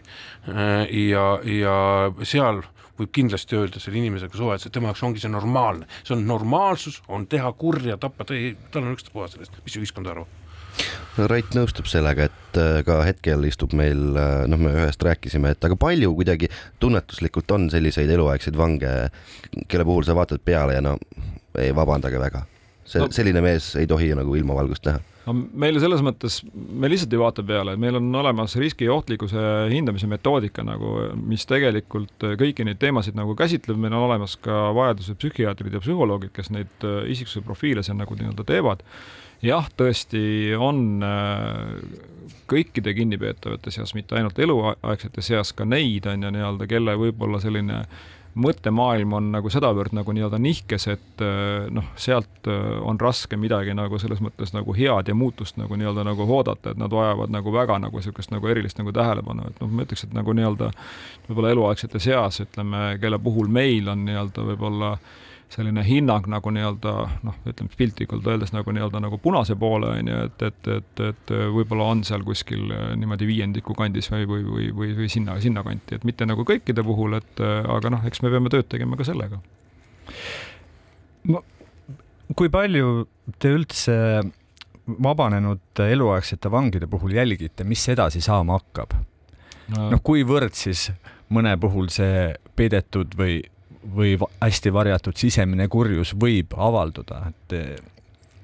ja, ja seal võib kindlasti öelda selle inimesega suheldes, et tema jaoks ongi see normaalne, see on normaalsus, on teha kurja, tappa, tal on ükstapuha sellest, mis ühiskond arvab. Rait nõustub sellega, et äh, ka hetkel istub meil, äh, noh, me ühest rääkisime, et aga palju kuidagi tunnetuslikult on selliseid eluaegseid vange, kelle puhul sa vaatad peale ja no ei vabandage väga. See no., selline mees ei tohi nagu ilmavalgust näha no meile selles mõttes, me lihtsalt ei vaata peale, meil on olemas riski ja ohtlikkuse hindamise metoodika nagu, mis tegelikult kõiki neid teemasid nagu käsitleb, meil on olemas ka vajaduse psühhiaatrid ja psühholoogid, kes neid äh, isiksuse profiile seal nagu nii-öelda teevad. jah, tõesti on äh, kõikide kinnipeetavate seas, mitte ainult eluaegsete seas, ka neid on ju nii-öelda, kelle võib-olla selline mõttemaailm on nagu sedavõrd nagu nii-öelda nihkes, et äh, noh, sealt äh, on raske midagi nagu selles mõttes nagu head ja muutust nagu nii-öelda nagu oodata, et nad vajavad nagu väga nagu niisugust nagu erilist nagu tähelepanu, et noh, ma ütleks, et nagu nii-öelda võib-olla eluaegsete seas, ütleme, kelle puhul meil on nii-öelda võib-olla äh, selline hinnang nagu nii-öelda noh, ütleme piltlikult öeldes nagu nii-öelda nagu punase poole on ju, et, et, et, et võib-olla on seal kuskil äh, niimoodi viiendiku kandis või, või, või, või, või sinna, sinnakanti, et mitte nagu kõikide puhul, et äh, aga noh, eks me peame tööd tegema ka sellega. no kui palju te üldse vabanenud eluaegsete vangide puhul jälgite, mis edasi saama hakkab no.? noh, kuivõrd siis mõne puhul see peidetud või või hästi varjatud sisemine kurjus võib avalduda, et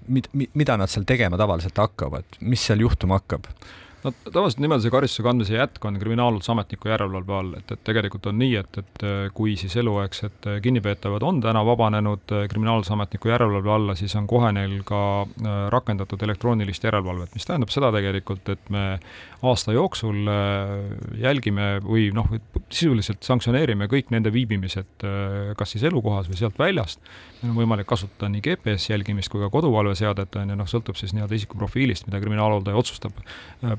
mid-, mida nad seal tegema tavaliselt hakkavad, mis seal juhtuma hakkab? no tavaliselt niimoodi see karistuse kandmise jätk on kriminaalhooldus järelevalve all, et, et tegelikult on nii, et, et kui siis eluaegsed kinnipeetavad on täna vabanenud kriminaalhooldus järelevalve alla, siis on kohe neil ka rakendatud elektroonilist järelevalvet, mis tähendab seda tegelikult, et me aasta jooksul äh, jälgime või noh, sisuliselt sanktsioneerime kõik nende viibimised äh, kas siis elukohas või sealt väljast. meil on võimalik kasutada nii GPS jälgimist kui ka koduvalveseadet, on ju, noh, sõltub siis nii-öelda isiku profiilist, mida kriminaalhooldaja otsustab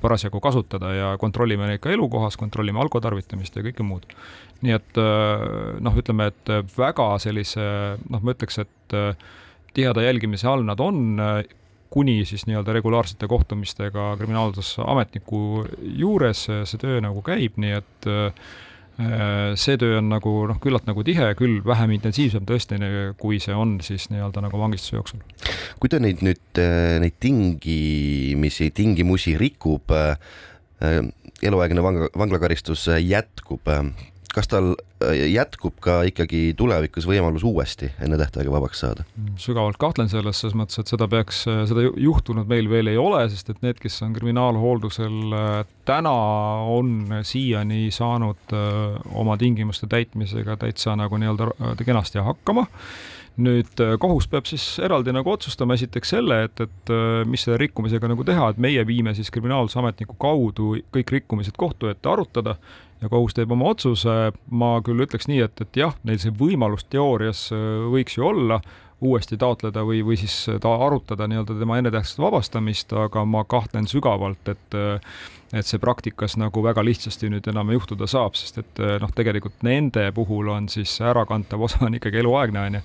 parasjagu kasutada ja kontrollime neid ka elukohas, kontrollime alkotarvitamist ja kõike muud. nii et äh, noh, ütleme, et väga sellise noh, ma ütleks, et äh, tiheda jälgimise all nad on, äh, kuni siis nii-öelda regulaarsete kohtumistega kriminaalhaldusametniku juures see töö nagu käib, nii et see töö on nagu noh, küllalt nagu tihe, küll vähem intensiivsem tõesti, kui see on siis nii-öelda nagu vangistuse jooksul. Kui ta neid nüüd, äh, neid tingimisi, tingimusi rikub, äh, äh, eluaegne vangla, vanglakaristus jätkub, kas tal jätkub ka ikkagi tulevikus võimalus uuesti enne tähtaega vabaks saada? sügavalt kahtlen selles, selles mõttes, et seda peaks, seda juhtunud meil veel ei ole, sest et need, kes on kriminaalhooldusel täna, on siiani saanud oma tingimuste täitmisega täitsa nagu nii-öelda kenasti hakkama nüüd äh, kohus peab siis eraldi nagu otsustama esiteks selle, et, et äh, mis selle rikkumisega nagu teha, et meie viime siis kriminaalsusametniku kaudu kõik rikkumised kohtu ette arutada ja kohus teeb oma otsuse. ma küll ütleks nii, et, et jah, neil see võimalus teoorias äh, võiks ju olla uuesti taotleda või, või siis ta arutada nii-öelda tema ennetähtsast vabastamist, aga ma kahtlen sügavalt, et et see praktikas nagu väga lihtsasti nüüd enam juhtuda saab, sest et eh, noh, tegelikult nende puhul on siis ärakantav osa on ikkagi eluaegne, on ju.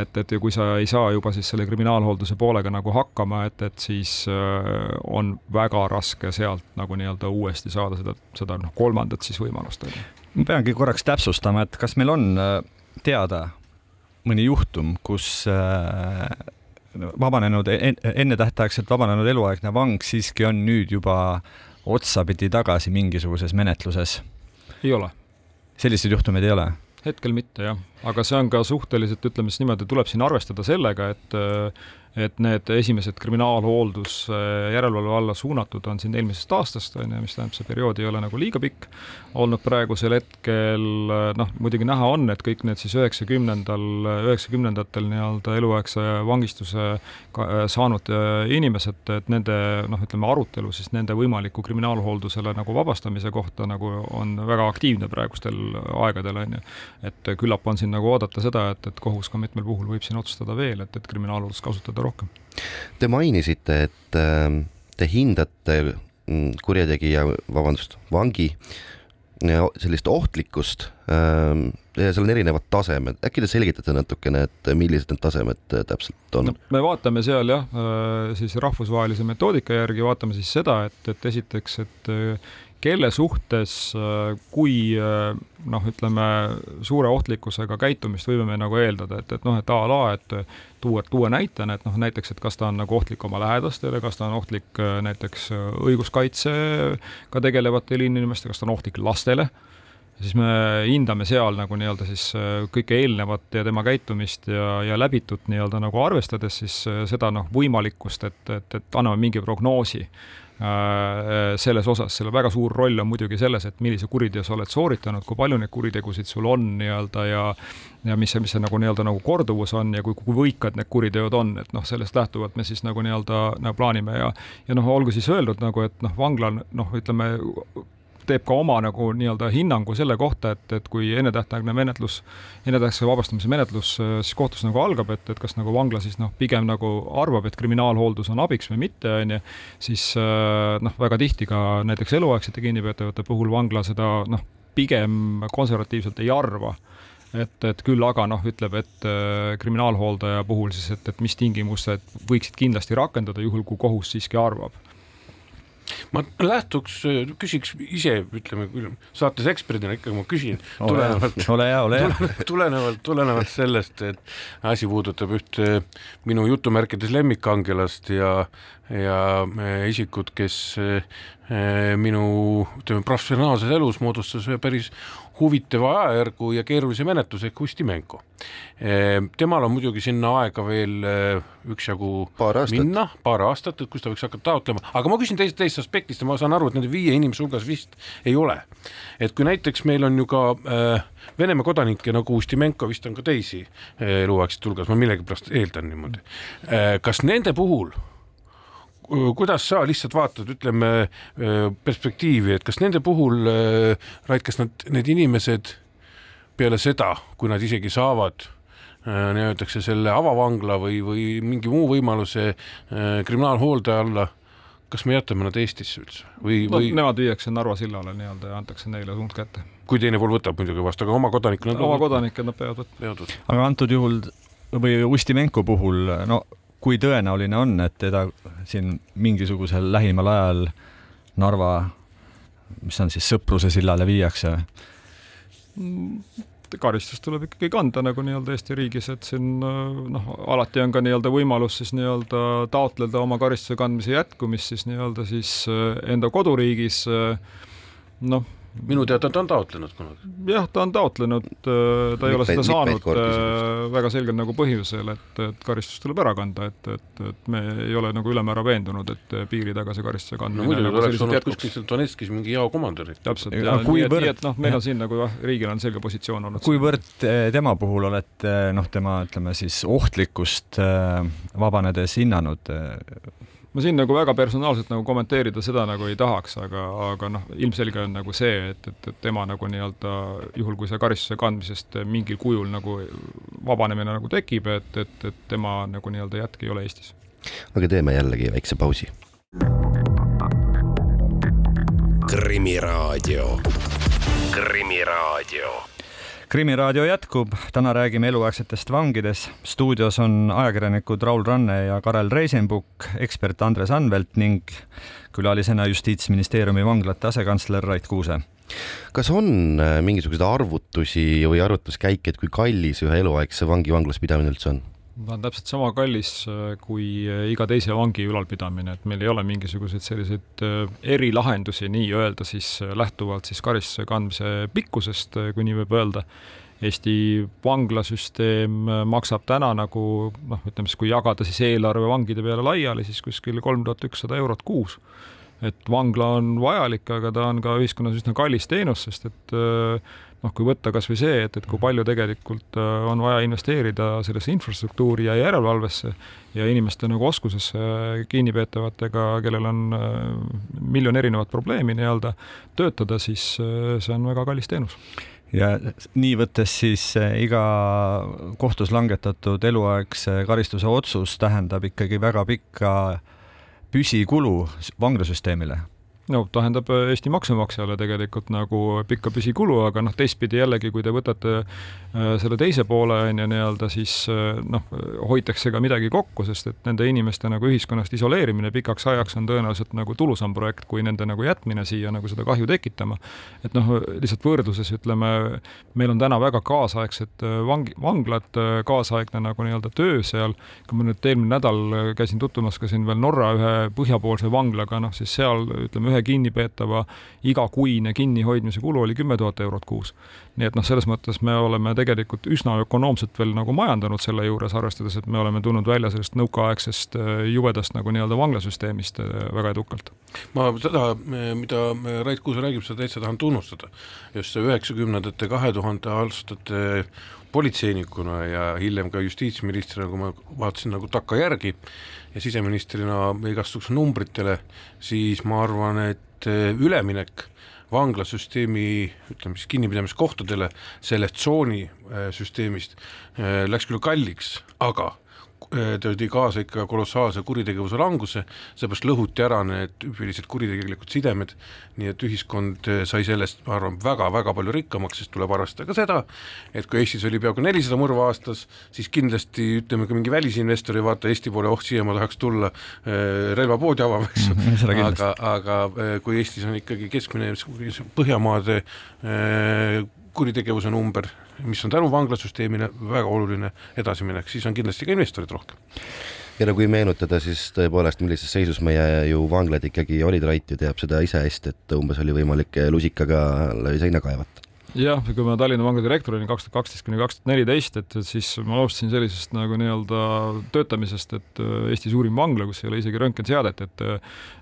et, et kui sa ei saa juba siis selle kriminaalhoolduse poolega nagu hakkama, et, et siis äh, on väga raske sealt nagu nii-öelda uuesti saada seda, seda noh, kolmandat siis võimalust, on ju. ma peangi korraks täpsustama, et kas meil on äh, teada mõni juhtum, kus äh, vabanenud, ennetähtaegselt vabanenud eluaegne vang siiski on nüüd juba otsapidi tagasi mingisuguses menetluses? ei ole. selliseid juhtumeid ei ole? hetkel mitte jah, aga see on ka suhteliselt, ütleme siis niimoodi, tuleb siin arvestada sellega, et et need esimesed kriminaalhooldus järelevalve alla suunatud on siin eelmisest aastast, on ju, mis tähendab, see periood ei ole nagu liiga pikk olnud praegusel hetkel, noh, muidugi näha on, et kõik need siis üheksakümnendal, üheksakümnendatel nii-öelda eluaegse vangistuse saanud äh, inimesed, et nende noh, ütleme arutelu siis nende võimaliku kriminaalhooldusele nagu vabastamise kohta nagu on väga aktiivne praegustel aegadel, on ju. et küllap on siin nagu oodata seda, et, et kohus ka mitmel puhul võib siin otsustada veel, et, et kriminaalhooldust kasutada kasutada rohkem. Te mainisite, et ähm, te hindate mm, kurjategija, vabandust, vangi sellist ohtlikkust ähm, ja seal on erinevad tasemed, äkki te selgitate natukene, et millised need tasemed äh, täpselt on no,? me vaatame seal jah, äh, siis rahvusvahelise metoodika järgi vaatame siis seda, et, et esiteks, et äh, kelle suhtes, kui noh, ütleme suure ohtlikkusega käitumist võime me nagu eeldada, et, et noh, et a la, et tuua, tuua näitena, et noh, näiteks, et kas ta on nagu ohtlik oma lähedastele, kas ta on ohtlik näiteks õiguskaitsega tegelevatele inimestele, kas ta on ohtlik lastele siis me hindame seal nagu nii-öelda siis kõike eelnevat ja tema käitumist ja, ja läbitut nii-öelda nagu arvestades siis seda noh, võimalikkust, et, et, et anname mingi prognoosi. Äh, selles osas, selle väga suur roll on muidugi selles, et millise kuriteo sa oled sooritanud, kui palju neid kuritegusid sul on nii-öelda ja ja mis see, mis see nagu nii-öelda nagu korduvus on ja kui, kui võikad need kuriteod on, et noh, sellest lähtuvalt me siis nagu nii-öelda nagu plaanime ja ja noh, olgu siis öeldud nagu, et noh, vangla noh, ütleme teeb ka oma nagu nii-öelda hinnangu selle kohta, et, et kui ennetähtaegne menetlus, ennetähtaegse vabastamise menetlus äh, siis kohtus nagu algab, et, et kas nagu vangla siis noh, pigem nagu arvab, et kriminaalhooldus on abiks või mitte, on ju, siis äh, noh, väga tihti ka näiteks eluaegsete kinnipeetavate puhul vangla seda noh, pigem konservatiivselt ei arva. Et, et küll aga noh, ütleb, et äh, kriminaalhooldaja puhul siis, et, et mis tingimused võiksid kindlasti rakenduda, juhul kui kohus siiski arvab ma lähtuks, küsiks ise, ütleme saates eksperdina ikkagi ma küsin tulenevalt, ole hea, ole hea. tulenevalt, tulenevalt sellest, et asi puudutab ühte minu jutumärkides lemmikkangelast ja, ja isikut, kes eh, minu ütleme professionaalses elus moodustas ühe päris huvitava ajajärgu ja keerulise menetluse ehk Ustimenko. temal on muidugi sinna aega veel üksjagu minna, paar aastat, et kus ta võiks hakata taotlema, aga ma küsin teisest, teisest aspektist ja ma saan aru, et nende viie inimese hulgas vist ei ole. et kui näiteks meil on ju ka äh, Venemaa kodanikke nagu Ustimenko, vist on ka teisi äh, eluaegseid hulgas, ma millegipärast eeldan niimoodi äh,. kas nende puhul kuidas sa lihtsalt vaatad, ütleme perspektiivi, et kas nende puhul, Rait, kas nad, need inimesed peale seda, kui nad isegi saavad nii-öeldakse selle avavangla või, või mingi muu võimaluse kriminaalhoolde alla, kas me jätame nad Eestisse üldse või no,, või? Nemad viiakse Narva sillale nii-öelda ja antakse neile suund kätte. kui teine pool võtab muidugi vastu, aga oma kodanikke nad oma kodanikke nad peavad võtma. aga antud juhul või Ustimenko puhul, no kui tõenäoline on, et teda siin mingisugusel lähimal ajal Narva, mis on siis Sõpruse sillale viiakse? karistus tuleb ikkagi kanda nagu nii-öelda Eesti riigis, et siin noh, alati on ka nii-öelda võimalus siis nii-öelda taotleda oma karistuse kandmise jätkumist siis nii-öelda siis enda koduriigis noh minu teada ta on taotlenud kunagi. jah, ta on taotlenud, äh, ta ei ole seda saanud äh, väga selgelt nagu põhjusel, et, et karistus tuleb ära kanda, et, et, et me ei ole nagu ülemäära veendunud, et piiri taga see karistuse kandmine no muidugi nagu oleks olnud kuskil seal Donetskis mingi jaokomandör. täpselt, ja kuivõrd... nii et noh, meil on siin nagu jah, riigil on selge positsioon olnud. kuivõrd tema puhul olete noh, tema ütleme siis ohtlikkust vabanedes hinnanud ma siin nagu väga personaalselt nagu kommenteerida seda nagu ei tahaks, aga, aga noh, ilmselge on nagu see, et, et, et tema nagu nii-öelda juhul, kui see karistuse kandmisest mingil kujul nagu vabanemine nagu tekib, et, et, et tema nagu nii-öelda jätk ei ole Eestis. aga teeme jällegi väikse pausi. krimiraadio, Krimiraadio krimiraadio jätkub, täna räägime eluaegsetest vangidest. stuudios on ajakirjanikud Raul Ranne ja Karel Reisenbuk, ekspert Andres Anvelt ning külalisena Justiitsministeeriumi vanglate asekantsler Rait Kuuse. kas on äh, mingisuguseid arvutusi või arvutuskäike, et kui kallis ühe eluaegse vangi vanglas pidamine üldse on? Ta on täpselt sama kallis äh, kui äh, iga teise vangi ülalpidamine, et meil ei ole mingisuguseid selliseid äh, erilahendusi nii-öelda siis lähtuvalt siis karistuse kandmise pikkusest, kui nii võib öelda. Eesti vanglasüsteem maksab täna nagu noh, ütleme siis, kui jagada siis eelarve vangide peale laiali, siis kuskil kolm tuhat ükssada eurot kuus et vangla on vajalik, aga ta on ka ühiskonnas üsna kallis teenus, sest et noh, kui võtta kas või see, et, et kui palju tegelikult äh, on vaja investeerida sellesse infrastruktuuri ja järelevalvesse ja inimeste nagu oskusesse kinnipeetavatega, kellel on äh, miljon erinevat probleemi nii-öelda, töötada, siis äh, see on väga kallis teenus. Ja nii võttes siis iga kohtus langetatud eluaegse karistuse otsus tähendab ikkagi väga pikka püsikulu vanglasüsteemile no tähendab äh, Eesti maksumaksjale tegelikult nagu pikka püsikulu, aga noh, teistpidi jällegi, kui te võtate äh, selle teise poole on ju nii-öelda, siis äh, noh, hoitakse ka midagi kokku, sest et nende inimeste nagu ühiskonnast isoleerimine pikaks ajaks on tõenäoliselt nagu tulusam projekt, kui nende nagu jätmine siia nagu seda kahju tekitama. et noh, lihtsalt võrdluses ütleme, meil on täna väga kaasaegsed vangi, vanglad, kaasaegne nagu nii-öelda töö seal, kui ma nüüd eelmine nädal käisin tutvumas ka siin veel Norra ühe põhjapoolse vanglaga, noh siis seal ütleme, ühe ühe kinnipeetava igakuine kinnihoidmise kulu oli kümme tuhat eurot kuus. nii et noh, selles mõttes me oleme tegelikult üsna ökonoomselt veel nagu majandanud selle juures, arvestades, et me oleme tulnud välja sellest nõukaaegsest äh, jubedast nagu nii-öelda vanglasüsteemist äh, väga edukalt. ma seda, mida Rait Kuuse räägib, seda täitsa tahan tunnustada. just see üheksakümnendate, kahe tuhande aastate politseinikuna ja hiljem ka justiitsministrina, kui ma vaatasin nagu takkajärgi ja siseministrina igasuguse numbritele, siis ma arvan, et eh, üleminek vanglasüsteemi ütleme siis kinnipidamiskohtadele sellest tsooni eh, süsteemist eh, läks küll kalliks, aga Äh, tõi kaasa ikka kolossaalse kuritegevuse languse, seepärast lõhuti ära need tüüpilised kuritegelikud sidemed, nii et ühiskond äh, sai sellest, ma arvan, väga-väga palju rikkamaks, sest tuleb arvestada ka seda, et kui Eestis oli peaaegu nelisada mõrva aastas, siis kindlasti ütleme, ka mingi välisinvestor ei vaata Eesti poole, oh siia ma tahaks tulla äh, relvapoodi avama, eks ju. mm,, aga, aga kui Eestis on ikkagi keskmine Põhjamaade kuritegevuse number, mis on tänu vanglasüsteemile väga oluline edasiminek, siis on kindlasti ka investorid rohkem. ja no kui meenutada, siis tõepoolest, millises seisus meie ju vanglad ikkagi olid, Rait ju teab seda ise hästi, et umbes oli võimalik lusikaga läbi seina kaevata jah, kui ma Tallinna vangla direktor olin kaks tuhat kaksteist kuni kaks tuhat neliteist, et siis ma alustasin sellisest nagu nii-öelda töötamisest, et äh, Eesti suurim vangla, kus ei ole isegi röntgenseadet, et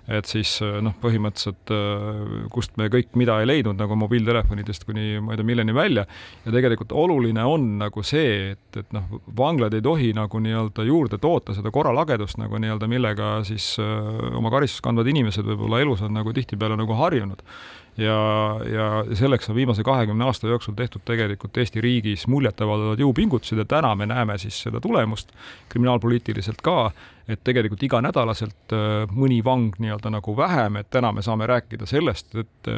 et siis äh, noh, põhimõtteliselt äh, kust me kõik mida ei leidnud nagu mobiiltelefonidest kuni ma ei tea, milleni välja. Ja tegelikult oluline on nagu see, et, et noh, vanglad ei tohi nagu nii-öelda juurde toota seda korralagedust nagu nii-öelda, millega siis oma karistust kandvad inimesed võib-olla elus on nagu tihtipeale nagu harjunud ja, ja selleks on viimase kahekümne aasta jooksul tehtud tegelikult Eesti riigis muljetavaldavad jõupingutused ja täna me näeme siis seda tulemust kriminaalpoliitiliselt ka, et tegelikult iganädalaselt äh, mõni vang nii-öelda nagu vähem, et täna me saame rääkida sellest, et,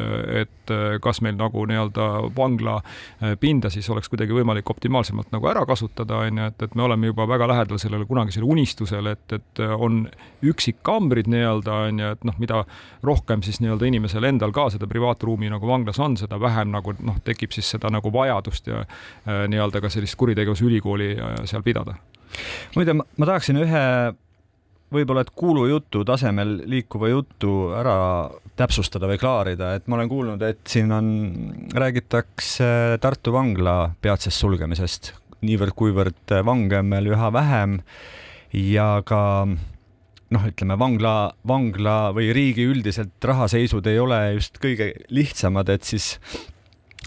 et äh, kas meil nagu nii-öelda vangla äh, pinda siis oleks kuidagi võimalik optimaalsemalt nagu ära kasutada, on ju, et, et me oleme juba väga lähedal sellele kunagisele unistusele, et, et on üksikkambrid nii-öelda, on ju, et noh, mida rohkem siis nii-öelda inimesel endal ka seda privaatruumi nagu vanglas on, seda vähem nagu noh, tekib siis seda nagu vajadust ja nii-öelda ka sellist kuritegevusülikooli seal pidada. Muide, ma tahaksin ühe võib-olla, et kuulujutu tasemel liikuva jutu ära täpsustada või klaarida, et ma olen kuulnud, et siin on, räägitakse Tartu vangla peatsest sulgemisest, niivõrd-kuivõrd vange on meil üha vähem ja ka noh, ütleme vangla, vangla või riigi üldiselt rahaseisud ei ole just kõige lihtsamad, et siis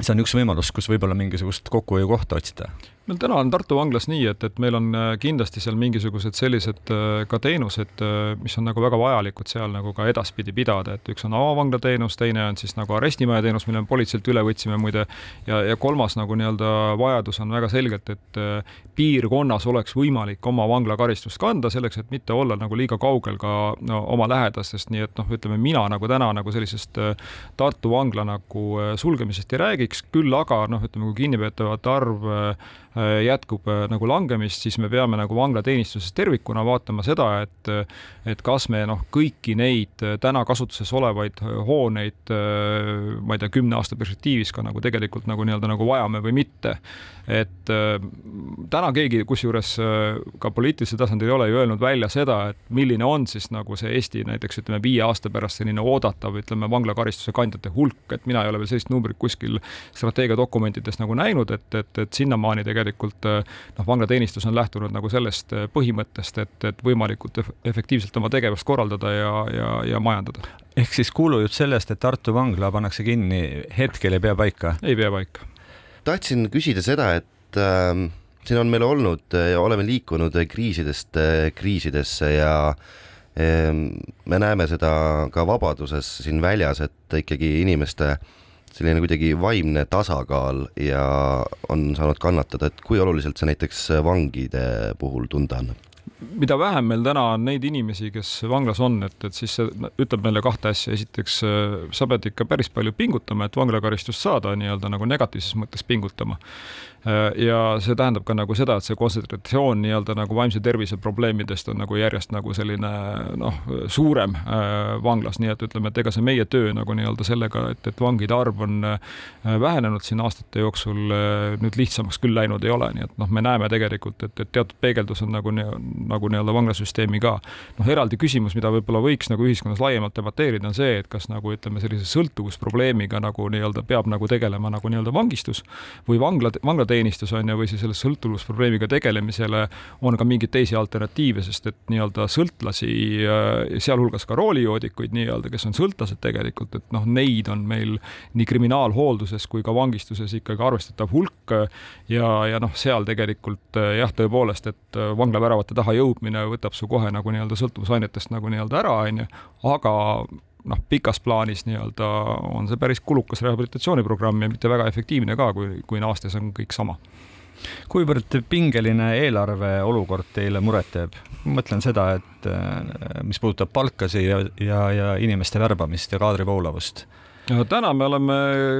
see on üks võimalus, kus võib-olla mingisugust kokkuhoiukohta otsida meil täna on Tartu vanglas nii, et, et meil on äh, kindlasti seal mingisugused sellised äh, ka teenused, äh, mis on nagu väga vajalikud seal nagu ka edaspidi pidada, et üks on avavangla teenus, teine on siis nagu arestimaja teenus, mille me politseilt üle võtsime muide, ja, ja kolmas nagu nii-öelda vajadus on väga selgelt, et piirkonnas oleks võimalik oma vanglakaristust kanda, selleks et mitte olla nagu liiga kaugel ka no, oma lähedastest, nii et noh, ütleme mina nagu täna nagu sellisest Tartu vangla nagu sulgemisest ei räägiks, küll aga noh, ütleme kui kinnipeetavate arv jätkub äh, nagu langemist, siis me peame nagu vanglateenistuses tervikuna vaatama seda, et et kas me noh, kõiki neid äh, täna kasutuses olevaid hooneid, ma ei tea, kümne aasta perspektiivis ka nagu tegelikult nagu nii-öelda nagu vajame või mitte. Et äh, täna keegi, kusjuures äh, ka poliitilisel tasandil ei ole ju öelnud välja seda, et milline on siis nagu see Eesti näiteks ütleme viie aasta pärast selline oodatav, ütleme vanglakaristuse kandjate hulk, et mina ei ole veel sellist numbrit kuskil strateegiadokumentides nagu näinud, et, et, et sinnamaani tegelikult äh, noh, vanglateenistus on lähtunud nagu sellest põhimõttest, et, et võimalikult efektiivselt oma tegevust korraldada ja, ja, ja majandada. ehk siis kuulujutt sellest, et Tartu vangla pannakse kinni, hetkel ei pea paika? ei pea paika tahtsin küsida seda, et äh, siin on meil olnud ja oleme liikunud kriisidest äh, kriisidesse ja äh, me näeme seda ka vabaduses siin väljas, et ikkagi inimeste selline kuidagi vaimne tasakaal ja on saanud kannatada, et kui oluliselt see näiteks vangide puhul tunda annab? mida vähem meil täna on neid inimesi, kes vanglas on, et, et siis see ütleb meile kahte asja, esiteks sa pead ikka päris palju pingutama, et vanglakaristust saada, nii-öelda nagu negatiivses mõttes pingutama. Äh, ja see tähendab ka nagu seda, et see kontsentratsioon nii-öelda nagu vaimse tervise probleemidest on nagu järjest nagu selline noh, suurem äh, vanglas, nii et ütleme, et ega see meie töö nagu nii-öelda sellega, et, et vangide arv on äh, vähenenud siin aastate jooksul, nüüd lihtsamaks küll läinud ei ole, nii et noh, me näeme tegelikult, et, et teatud peegeldus on nagu, nagu nii-öelda vanglasüsteemi ka. noh, eraldi küsimus, mida võib-olla võiks nagu ühiskonnas laiemalt debateerida, on see, et kas nagu ütleme, sellise sõltuvusprobleemiga nagu nii-öelda peab nagu tegelema nagu nii-öelda vangistus või vangla, vanglateenistus teenistus on ju, või siis selle sõltuvusprobleemiga tegelemisele on ka mingeid teisi alternatiive, sest et nii-öelda sõltlasi, äh, sealhulgas ka roolijoodikuid nii-öelda, kes on sõltlased tegelikult, et noh, neid on meil nii kriminaalhoolduses kui ka vangistuses ikkagi arvestatav hulk ja, ja noh, seal tegelikult äh, jah, tõepoolest, et äh, vanglaväravate taha jõudmine võtab su kohe nagu nii-öelda sõltuvusainetest nagu nii-öelda ära, on ju, aga noh, pikas plaanis nii-öelda on see päris kulukas rehabilitatsiooniprogramm ja mitte väga efektiivne ka, kui, kui naastes on kõik sama kuivõrd pingeline eelarve olukord teile muret teeb? ma mõtlen seda, et äh, mis puudutab palkasid ja, ja, ja inimeste värbamist ja kaadrivoolavust täna me oleme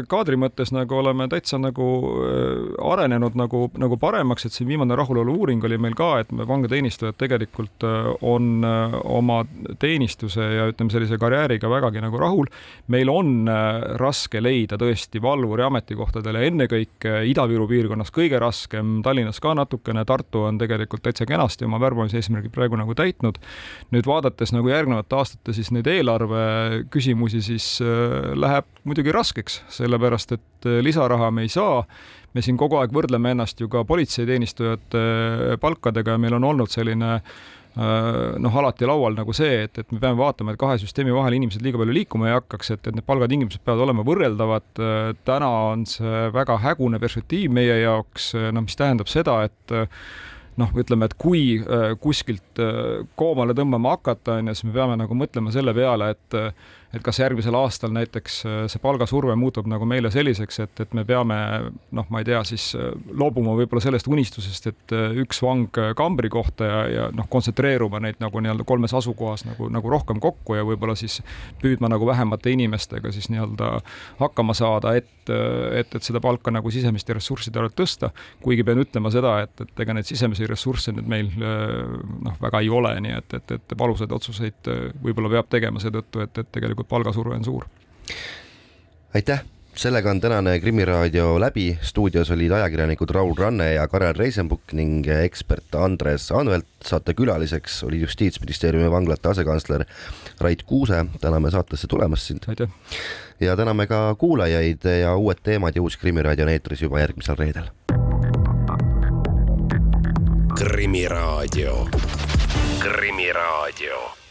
kaadri mõttes nagu oleme täitsa nagu äh, arenenud nagu, nagu paremaks, et siin viimane rahulolu uuring oli meil ka, et vangateenistujad tegelikult äh, on äh, oma teenistuse ja ütleme, sellise karjääriga vägagi nagu rahul. meil on raske leida tõesti valvuri ametikohtadele, ennekõike Ida-Viru piirkonnas kõige raskem, Tallinnas ka natukene, Tartu on tegelikult täitsa kenasti oma värbamise eesmärgid praegu nagu täitnud. nüüd vaadates nagu järgnevate aastate siis neid eelarve küsimusi, siis läheb läheb muidugi raskeks, sellepärast et lisaraha me ei saa. me siin kogu aeg võrdleme ennast ju ka politseiteenistujate palkadega ja meil on olnud selline noh, alati laual nagu see, et, et me peame vaatama, et kahe süsteemi vahel inimesed liiga palju liikuma ei hakkaks, et, et need palgatingimused peavad olema võrreldavad. täna on see väga hägune perspektiiv meie jaoks, no mis tähendab seda, et noh, ütleme, et kui kuskilt koomale tõmbama hakata, on ju, siis me peame nagu mõtlema selle peale, et et kas järgmisel aastal näiteks äh, see palgasurve muutub nagu meile selliseks, et, et me peame noh, ma ei tea, siis äh, loobuma võib-olla sellest unistusest, et äh, üks vang kambri kohta ja, ja noh, kontsentreeruma neid nagu nii-öelda kolmes asukohas nagu, nagu rohkem kokku ja võib-olla siis püüdma nagu vähemate inimestega siis nii-öelda hakkama saada, et, et, et seda palka nagu sisemiste ressursside arvelt tõsta. kuigi pean ütlema seda, et, et ega neid sisemisi ressursse nüüd meil noh, väga ei ole, nii et, et, et valusaid otsuseid võib-olla peab tegema seetõttu, et, et tegelikult tegelikult palgasurve on suur. aitäh sellega on tänane Krimiraadio läbi, stuudios olid ajakirjanikud Raul Ranne ja Karel Reisenbuk ning ekspert Andres Anvelt. saate külaliseks oli Justiitsministeeriumi vanglate asekantsler Rait Kuuse. täname saatesse tulemast sind. aitäh. ja täname ka kuulajaid ja uued teemad ja uus Krimiraadio on eetris juba järgmisel reedel. krimiraadio, Krimiraadio